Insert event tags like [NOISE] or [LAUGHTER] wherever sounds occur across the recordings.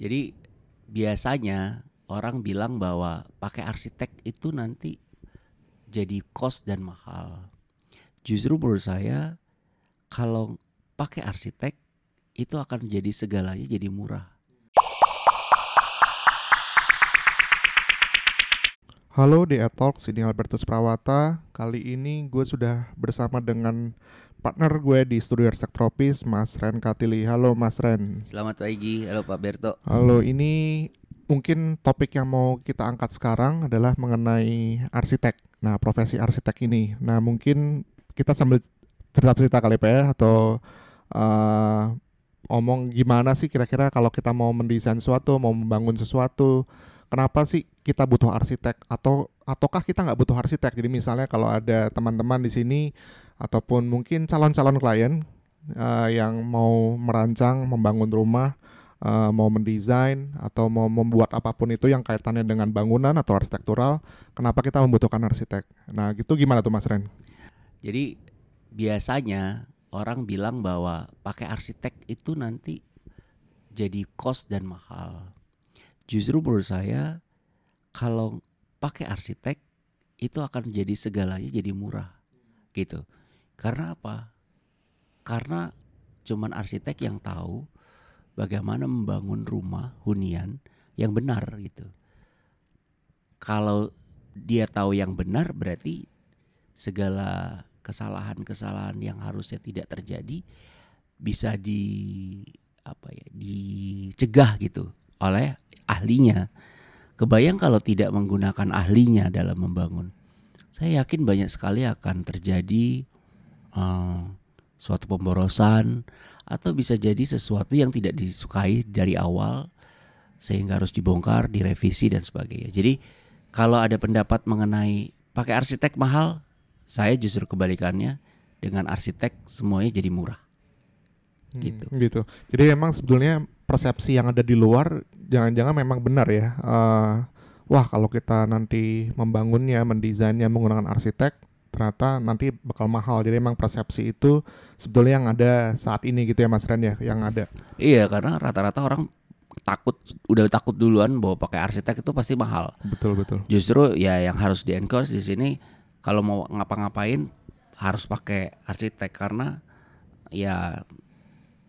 Jadi biasanya orang bilang bahwa pakai arsitek itu nanti jadi cost dan mahal. Justru menurut saya kalau pakai arsitek itu akan jadi segalanya jadi murah. Halo DA Talks, ini Albertus Prawata. Kali ini gue sudah bersama dengan partner gue di Studio Arsitek Tropis, Mas Ren Katili. Halo Mas Ren. Selamat pagi, halo Pak Berto. Halo, ini mungkin topik yang mau kita angkat sekarang adalah mengenai arsitek. Nah, profesi arsitek ini. Nah, mungkin kita sambil cerita-cerita kali Pak ya, atau uh, omong gimana sih kira-kira kalau kita mau mendesain sesuatu, mau membangun sesuatu, kenapa sih kita butuh arsitek atau ataukah kita nggak butuh arsitek? Jadi misalnya kalau ada teman-teman di sini ataupun mungkin calon-calon klien uh, yang mau merancang membangun rumah, uh, mau mendesain atau mau membuat apa pun itu yang kaitannya dengan bangunan atau arsitektural, kenapa kita membutuhkan arsitek? Nah, gitu gimana tuh Mas Ren? Jadi biasanya orang bilang bahwa pakai arsitek itu nanti jadi cost dan mahal. Justru menurut saya kalau pakai arsitek itu akan jadi segalanya jadi murah gitu. Karena apa? Karena cuman arsitek yang tahu bagaimana membangun rumah hunian yang benar gitu. Kalau dia tahu yang benar berarti segala kesalahan-kesalahan yang harusnya tidak terjadi bisa di apa ya dicegah gitu oleh ahlinya. Kebayang kalau tidak menggunakan ahlinya dalam membangun. Saya yakin banyak sekali akan terjadi uh, suatu pemborosan atau bisa jadi sesuatu yang tidak disukai dari awal sehingga harus dibongkar, direvisi dan sebagainya. Jadi kalau ada pendapat mengenai pakai arsitek mahal, saya justru kebalikannya dengan arsitek semuanya jadi murah. Hmm, gitu. gitu. Jadi memang sebetulnya persepsi yang ada di luar jangan-jangan memang benar ya. Uh, wah kalau kita nanti membangunnya, mendesainnya menggunakan arsitek, ternyata nanti bakal mahal. Jadi memang persepsi itu sebetulnya yang ada saat ini gitu ya Mas Ren ya, yang ada. Iya, karena rata-rata orang takut udah takut duluan bahwa pakai arsitek itu pasti mahal. Betul betul. Justru ya yang harus di encourage di sini kalau mau ngapa-ngapain harus pakai arsitek karena ya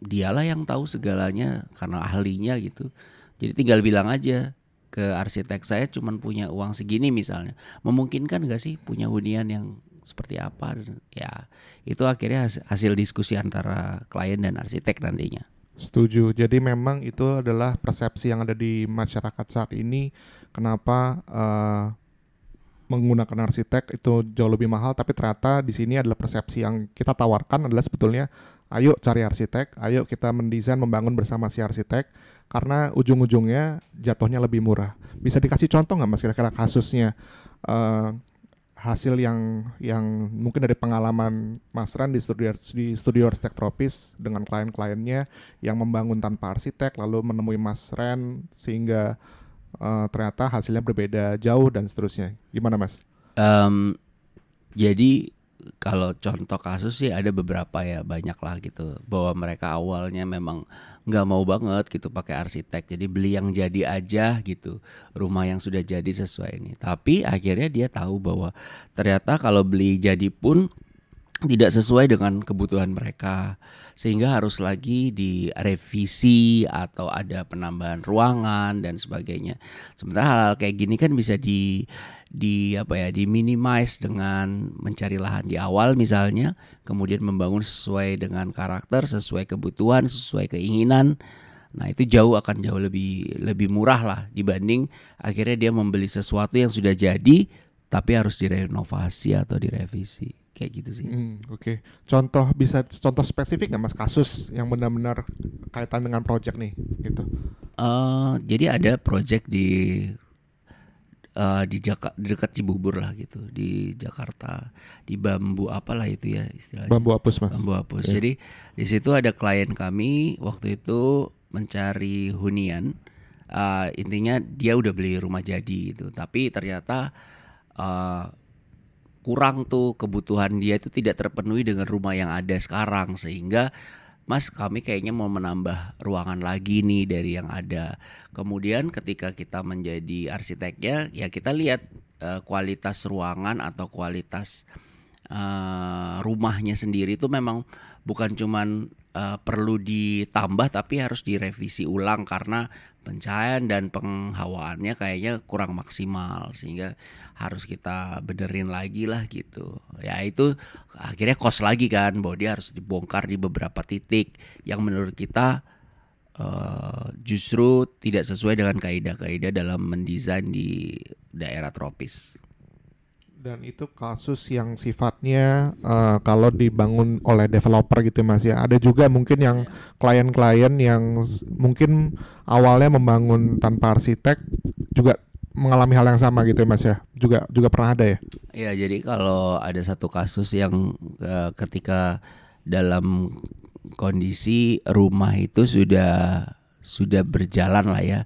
dialah yang tahu segalanya karena ahlinya gitu. Jadi tinggal bilang aja ke arsitek saya cuman punya uang segini misalnya. Memungkinkan gak sih punya hunian yang seperti apa? Ya itu akhirnya hasil diskusi antara klien dan arsitek nantinya. Setuju. Jadi memang itu adalah persepsi yang ada di masyarakat saat ini. Kenapa uh, menggunakan arsitek itu jauh lebih mahal, tapi ternyata di sini adalah persepsi yang kita tawarkan adalah sebetulnya ayo cari arsitek, ayo kita mendesain membangun bersama si arsitek karena ujung-ujungnya jatuhnya lebih murah. Bisa dikasih contoh nggak mas kira-kira kasusnya uh, hasil yang yang mungkin dari pengalaman Mas Ran di studio di studio arsitek tropis dengan klien-kliennya yang membangun tanpa arsitek lalu menemui Mas Ren sehingga uh, ternyata hasilnya berbeda jauh dan seterusnya. Gimana Mas? Um, jadi kalau contoh kasus sih ada beberapa ya banyak lah gitu. Bahwa mereka awalnya memang nggak mau banget gitu pakai arsitek jadi beli yang jadi aja gitu. Rumah yang sudah jadi sesuai ini. Tapi akhirnya dia tahu bahwa ternyata kalau beli jadi pun tidak sesuai dengan kebutuhan mereka sehingga harus lagi direvisi atau ada penambahan ruangan dan sebagainya. Sementara hal-hal kayak gini kan bisa di di apa ya di minimize dengan mencari lahan di awal misalnya kemudian membangun sesuai dengan karakter sesuai kebutuhan sesuai keinginan nah itu jauh akan jauh lebih lebih murah lah dibanding akhirnya dia membeli sesuatu yang sudah jadi tapi harus direnovasi atau direvisi kayak gitu sih. Hmm, Oke, okay. contoh bisa contoh spesifik nggak mas kasus yang benar-benar kaitan dengan project nih gitu? Uh, jadi ada project di uh, di Jakarta di dekat Cibubur lah gitu di Jakarta di bambu apalah itu ya istilahnya. Bambu apus mas. Bambu apus. Yeah. Jadi di situ ada klien kami waktu itu mencari hunian. Uh, intinya dia udah beli rumah jadi itu, tapi ternyata uh, kurang tuh kebutuhan dia itu tidak terpenuhi dengan rumah yang ada sekarang sehingga Mas kami kayaknya mau menambah ruangan lagi nih dari yang ada. Kemudian ketika kita menjadi arsiteknya ya kita lihat uh, kualitas ruangan atau kualitas uh, rumahnya sendiri itu memang bukan cuman uh, perlu ditambah tapi harus direvisi ulang karena pencahayaan dan penghawaannya kayaknya kurang maksimal sehingga harus kita benerin lagi lah gitu. Ya itu akhirnya kos lagi kan bahwa dia harus dibongkar di beberapa titik yang menurut kita uh, justru tidak sesuai dengan kaidah-kaidah dalam mendesain di daerah tropis dan itu kasus yang sifatnya uh, kalau dibangun oleh developer gitu mas ya. Ada juga mungkin yang iya. klien-klien yang mungkin awalnya membangun tanpa arsitek juga mengalami hal yang sama gitu ya mas ya. Juga juga pernah ada ya? Iya jadi kalau ada satu kasus yang uh, ketika dalam kondisi rumah itu sudah sudah berjalan lah ya.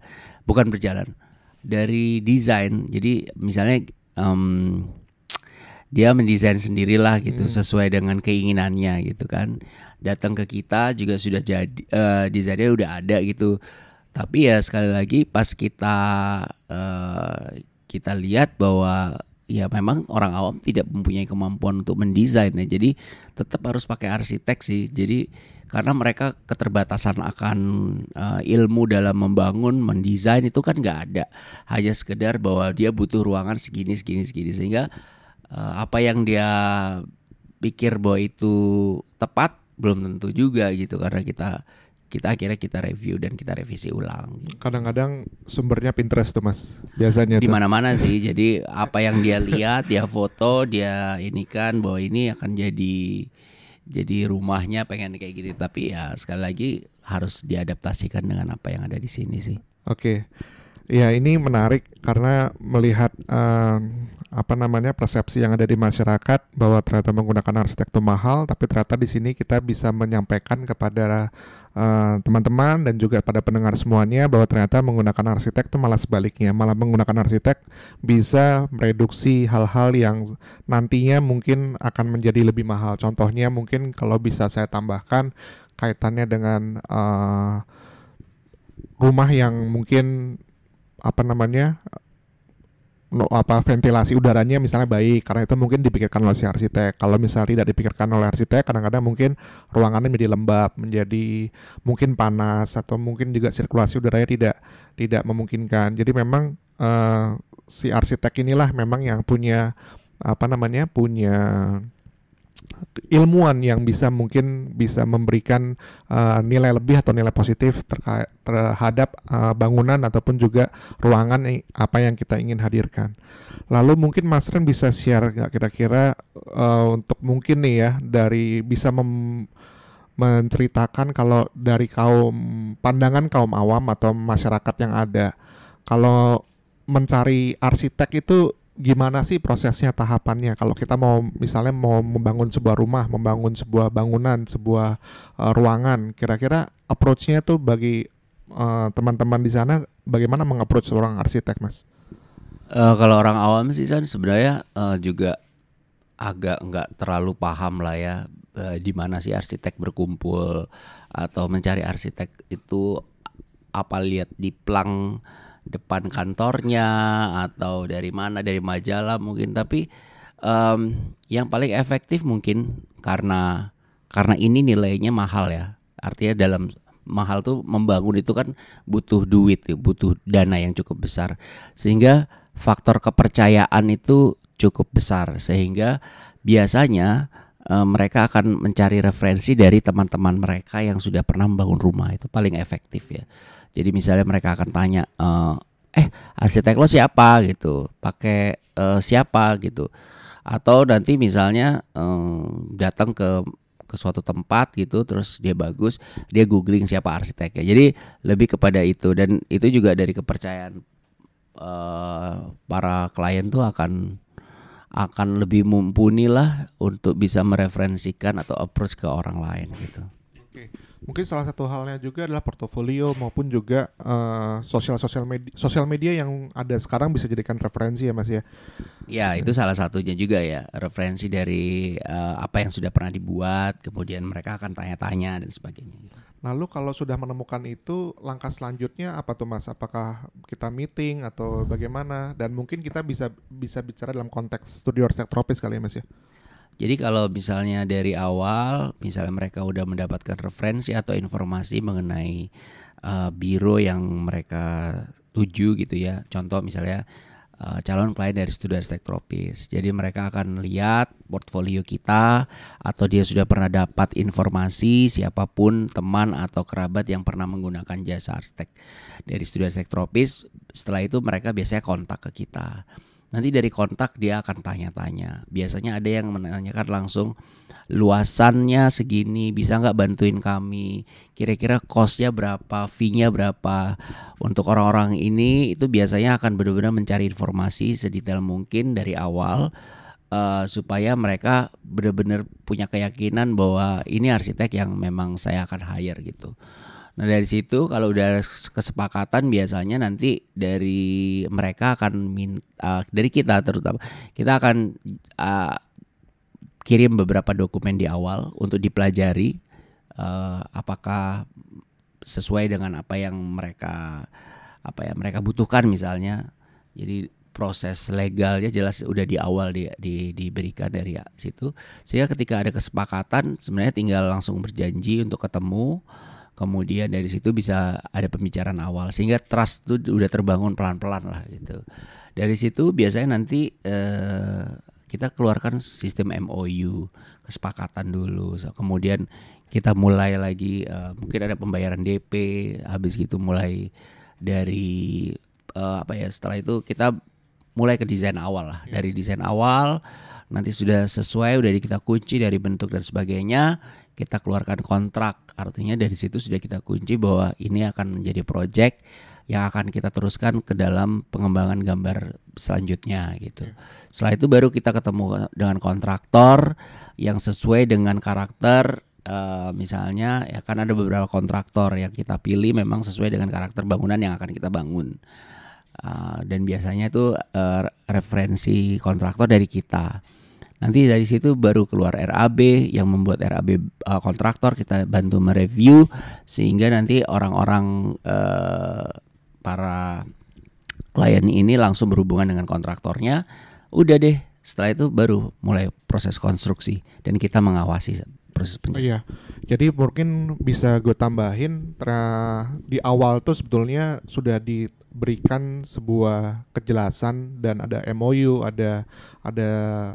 Bukan berjalan dari desain. Jadi misalnya um, dia mendesain sendirilah gitu hmm. sesuai dengan keinginannya gitu kan. Datang ke kita juga sudah jadi uh, desainnya udah ada gitu. Tapi ya sekali lagi pas kita uh, kita lihat bahwa ya memang orang awam tidak mempunyai kemampuan untuk mendesain ya. Jadi tetap harus pakai arsitek sih. Jadi karena mereka keterbatasan akan uh, ilmu dalam membangun mendesain itu kan nggak ada. Hanya sekedar bahwa dia butuh ruangan segini segini segini. Sehingga uh, apa yang dia pikir bahwa itu tepat belum tentu juga gitu karena kita kita akhirnya kita review dan kita revisi ulang. Kadang-kadang sumbernya Pinterest tuh mas, biasanya. Di mana-mana sih, jadi apa yang dia lihat, dia foto, dia ini kan bahwa ini akan jadi jadi rumahnya pengen kayak gitu. Tapi ya sekali lagi harus diadaptasikan dengan apa yang ada di sini sih. Oke, ya ini menarik karena melihat uh, apa namanya persepsi yang ada di masyarakat bahwa ternyata menggunakan arsitek itu mahal, tapi ternyata di sini kita bisa menyampaikan kepada teman-teman uh, dan juga pada pendengar semuanya bahwa ternyata menggunakan arsitek itu malah sebaliknya, malah menggunakan arsitek bisa mereduksi hal-hal yang nantinya mungkin akan menjadi lebih mahal. Contohnya mungkin kalau bisa saya tambahkan kaitannya dengan uh, rumah yang mungkin apa namanya no, apa ventilasi udaranya misalnya baik karena itu mungkin dipikirkan oleh si arsitek. Kalau misalnya tidak dipikirkan oleh arsitek, kadang-kadang mungkin ruangannya menjadi lembab, menjadi mungkin panas atau mungkin juga sirkulasi udaranya tidak tidak memungkinkan. Jadi memang uh, si arsitek inilah memang yang punya apa namanya punya ilmuwan yang bisa mungkin bisa memberikan uh, nilai lebih atau nilai positif terkait terhadap uh, bangunan ataupun juga ruangan apa yang kita ingin hadirkan. Lalu mungkin Mas Ren bisa share nggak kira-kira uh, untuk mungkin nih ya dari bisa mem menceritakan kalau dari kaum pandangan kaum awam atau masyarakat yang ada kalau mencari arsitek itu gimana sih prosesnya tahapannya? Kalau kita mau misalnya mau membangun sebuah rumah membangun sebuah bangunan sebuah uh, ruangan kira-kira approach-nya tuh bagi uh, teman-teman di sana bagaimana mengapproach seorang arsitek mas? Uh, kalau orang awam sih kan sebenarnya uh, juga agak nggak terlalu paham lah ya uh, di mana sih arsitek berkumpul atau mencari arsitek itu apa lihat di plang depan kantornya atau dari mana dari majalah mungkin. Tapi um, yang paling efektif mungkin karena karena ini nilainya mahal ya. Artinya dalam mahal tuh membangun itu kan butuh duit ya, butuh dana yang cukup besar. Sehingga faktor kepercayaan itu cukup besar. Sehingga biasanya um, mereka akan mencari referensi dari teman-teman mereka yang sudah pernah membangun rumah. Itu paling efektif ya jadi misalnya mereka akan tanya, uh, eh arsitek lo siapa? gitu, pakai uh, siapa? gitu, atau nanti misalnya um, datang ke ke suatu tempat gitu, terus dia bagus, dia googling siapa arsiteknya. Jadi lebih kepada itu. Dan itu juga dari kepercayaan uh, para klien tuh akan akan lebih mumpuni lah untuk bisa mereferensikan atau approach ke orang lain gitu. Oke Mungkin salah satu halnya juga adalah portofolio maupun juga uh, sosial sosial media sosial media yang ada sekarang bisa jadikan referensi ya Mas ya. Ya itu salah satunya juga ya referensi dari uh, apa yang sudah pernah dibuat, kemudian mereka akan tanya-tanya dan sebagainya. Gitu. Lalu kalau sudah menemukan itu langkah selanjutnya apa tuh Mas? Apakah kita meeting atau bagaimana? Dan mungkin kita bisa bisa bicara dalam konteks studio arsitek tropis kali ya Mas ya. Jadi kalau misalnya dari awal, misalnya mereka udah mendapatkan referensi atau informasi mengenai uh, biro yang mereka tuju gitu ya. Contoh misalnya uh, calon klien dari studi arsitek tropis. Jadi mereka akan lihat portfolio kita atau dia sudah pernah dapat informasi siapa pun teman atau kerabat yang pernah menggunakan jasa arsitek dari studi arsitek tropis. Setelah itu mereka biasanya kontak ke kita Nanti dari kontak dia akan tanya-tanya. Biasanya ada yang menanyakan langsung luasannya segini bisa nggak bantuin kami? Kira-kira costnya berapa fee-nya berapa? Untuk orang-orang ini itu biasanya akan benar-benar mencari informasi sedetail mungkin dari awal uh, supaya mereka benar-benar punya keyakinan bahwa ini arsitek yang memang saya akan hire gitu Nah dari situ kalau udah kesepakatan biasanya nanti dari mereka akan minta uh, dari kita terutama kita akan uh, kirim beberapa dokumen di awal untuk dipelajari uh, apakah sesuai dengan apa yang mereka apa ya mereka butuhkan misalnya. Jadi proses legalnya jelas udah di awal di, di, diberikan dari situ sehingga ketika ada kesepakatan sebenarnya tinggal langsung berjanji untuk ketemu kemudian dari situ bisa ada pembicaraan awal sehingga trust itu udah terbangun pelan-pelan lah gitu. Dari situ biasanya nanti eh, kita keluarkan sistem MOU kesepakatan dulu. So, kemudian kita mulai lagi eh, mungkin ada pembayaran DP habis gitu mulai dari eh, apa ya setelah itu kita mulai ke desain awal lah iya. dari desain awal nanti sudah sesuai udah kita kunci dari bentuk dan sebagainya kita keluarkan kontrak. Artinya dari situ sudah kita kunci bahwa ini akan menjadi project yang akan kita teruskan ke dalam pengembangan gambar selanjutnya gitu. Setelah itu baru kita ketemu dengan kontraktor yang sesuai dengan karakter uh, misalnya ya kan ada beberapa kontraktor yang kita pilih memang sesuai dengan karakter bangunan yang akan kita bangun. Uh, dan biasanya itu uh, referensi kontraktor dari kita Nanti dari situ baru keluar RAB yang membuat RAB uh, kontraktor kita bantu mereview sehingga nanti orang-orang uh, para klien ini langsung berhubungan dengan kontraktornya. Udah deh, setelah itu baru mulai proses konstruksi dan kita mengawasi proses penjelasan. Iya. Jadi mungkin bisa gue tambahin di awal tuh sebetulnya sudah diberikan sebuah kejelasan dan ada MOU, ada ada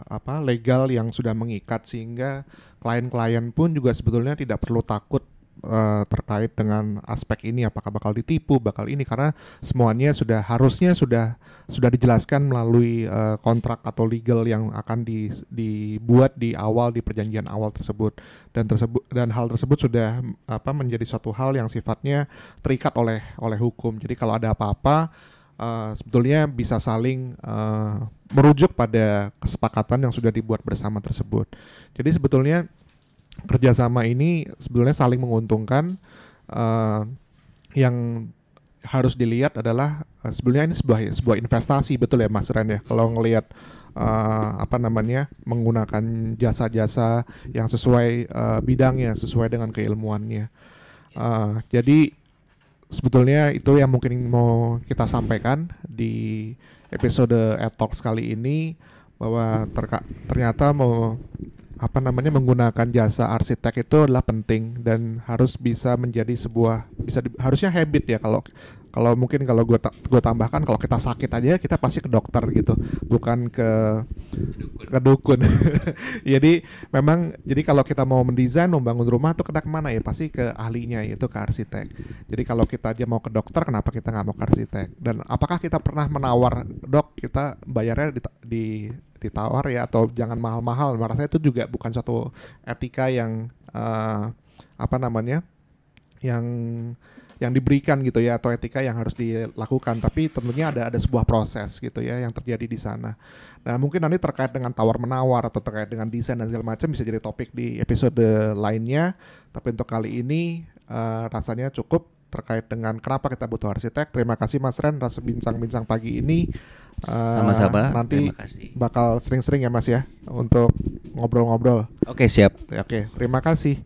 apa legal yang sudah mengikat sehingga klien-klien pun juga sebetulnya tidak perlu takut uh, terkait dengan aspek ini apakah bakal ditipu, bakal ini karena semuanya sudah harusnya sudah sudah dijelaskan melalui uh, kontrak atau legal yang akan di, dibuat di awal di perjanjian awal tersebut dan tersebut dan hal tersebut sudah apa menjadi suatu hal yang sifatnya terikat oleh oleh hukum. Jadi kalau ada apa-apa uh, sebetulnya bisa saling uh, merujuk pada kesepakatan yang sudah dibuat bersama tersebut. Jadi sebetulnya kerjasama ini sebetulnya saling menguntungkan. Uh, yang harus dilihat adalah uh, sebetulnya ini sebuah sebuah investasi betul ya Mas Ren ya. Kalau ngelihat uh, apa namanya menggunakan jasa-jasa yang sesuai uh, bidangnya, sesuai dengan keilmuannya. Uh, jadi sebetulnya itu yang mungkin mau kita sampaikan di episode Talks kali ini bahwa ternyata mau apa namanya menggunakan jasa arsitek itu adalah penting dan harus bisa menjadi sebuah bisa di, harusnya habit ya. Kalau kalau mungkin kalau gue ta gue tambahkan kalau kita sakit aja kita pasti ke dokter gitu. Bukan ke ke dukun. [LAUGHS] Jadi memang jadi kalau kita mau mendesain membangun rumah tuh kena ke mana ya? Pasti ke ahlinya yaitu ke arsitek. Jadi kalau kita aja mau ke dokter kenapa kita nggak mau ke arsitek? Dan apakah kita pernah menawar dok kita bayarnya di, di ditawar ya atau jangan mahal-mahal. Merasa itu juga bukan suatu etika yang uh, apa namanya yang yang diberikan gitu ya atau etika yang harus dilakukan tapi tentunya ada ada sebuah proses gitu ya yang terjadi di sana. Nah mungkin nanti terkait dengan tawar menawar atau terkait dengan desain dan segala macam bisa jadi topik di episode lainnya. Tapi untuk kali ini eh, rasanya cukup terkait dengan kenapa kita butuh arsitek. Terima kasih Mas Ren atas bincang-bincang pagi ini. Sama-sama. Nanti Terima kasih. bakal sering-sering ya Mas ya untuk ngobrol-ngobrol. Oke, siap. Oke, terima kasih.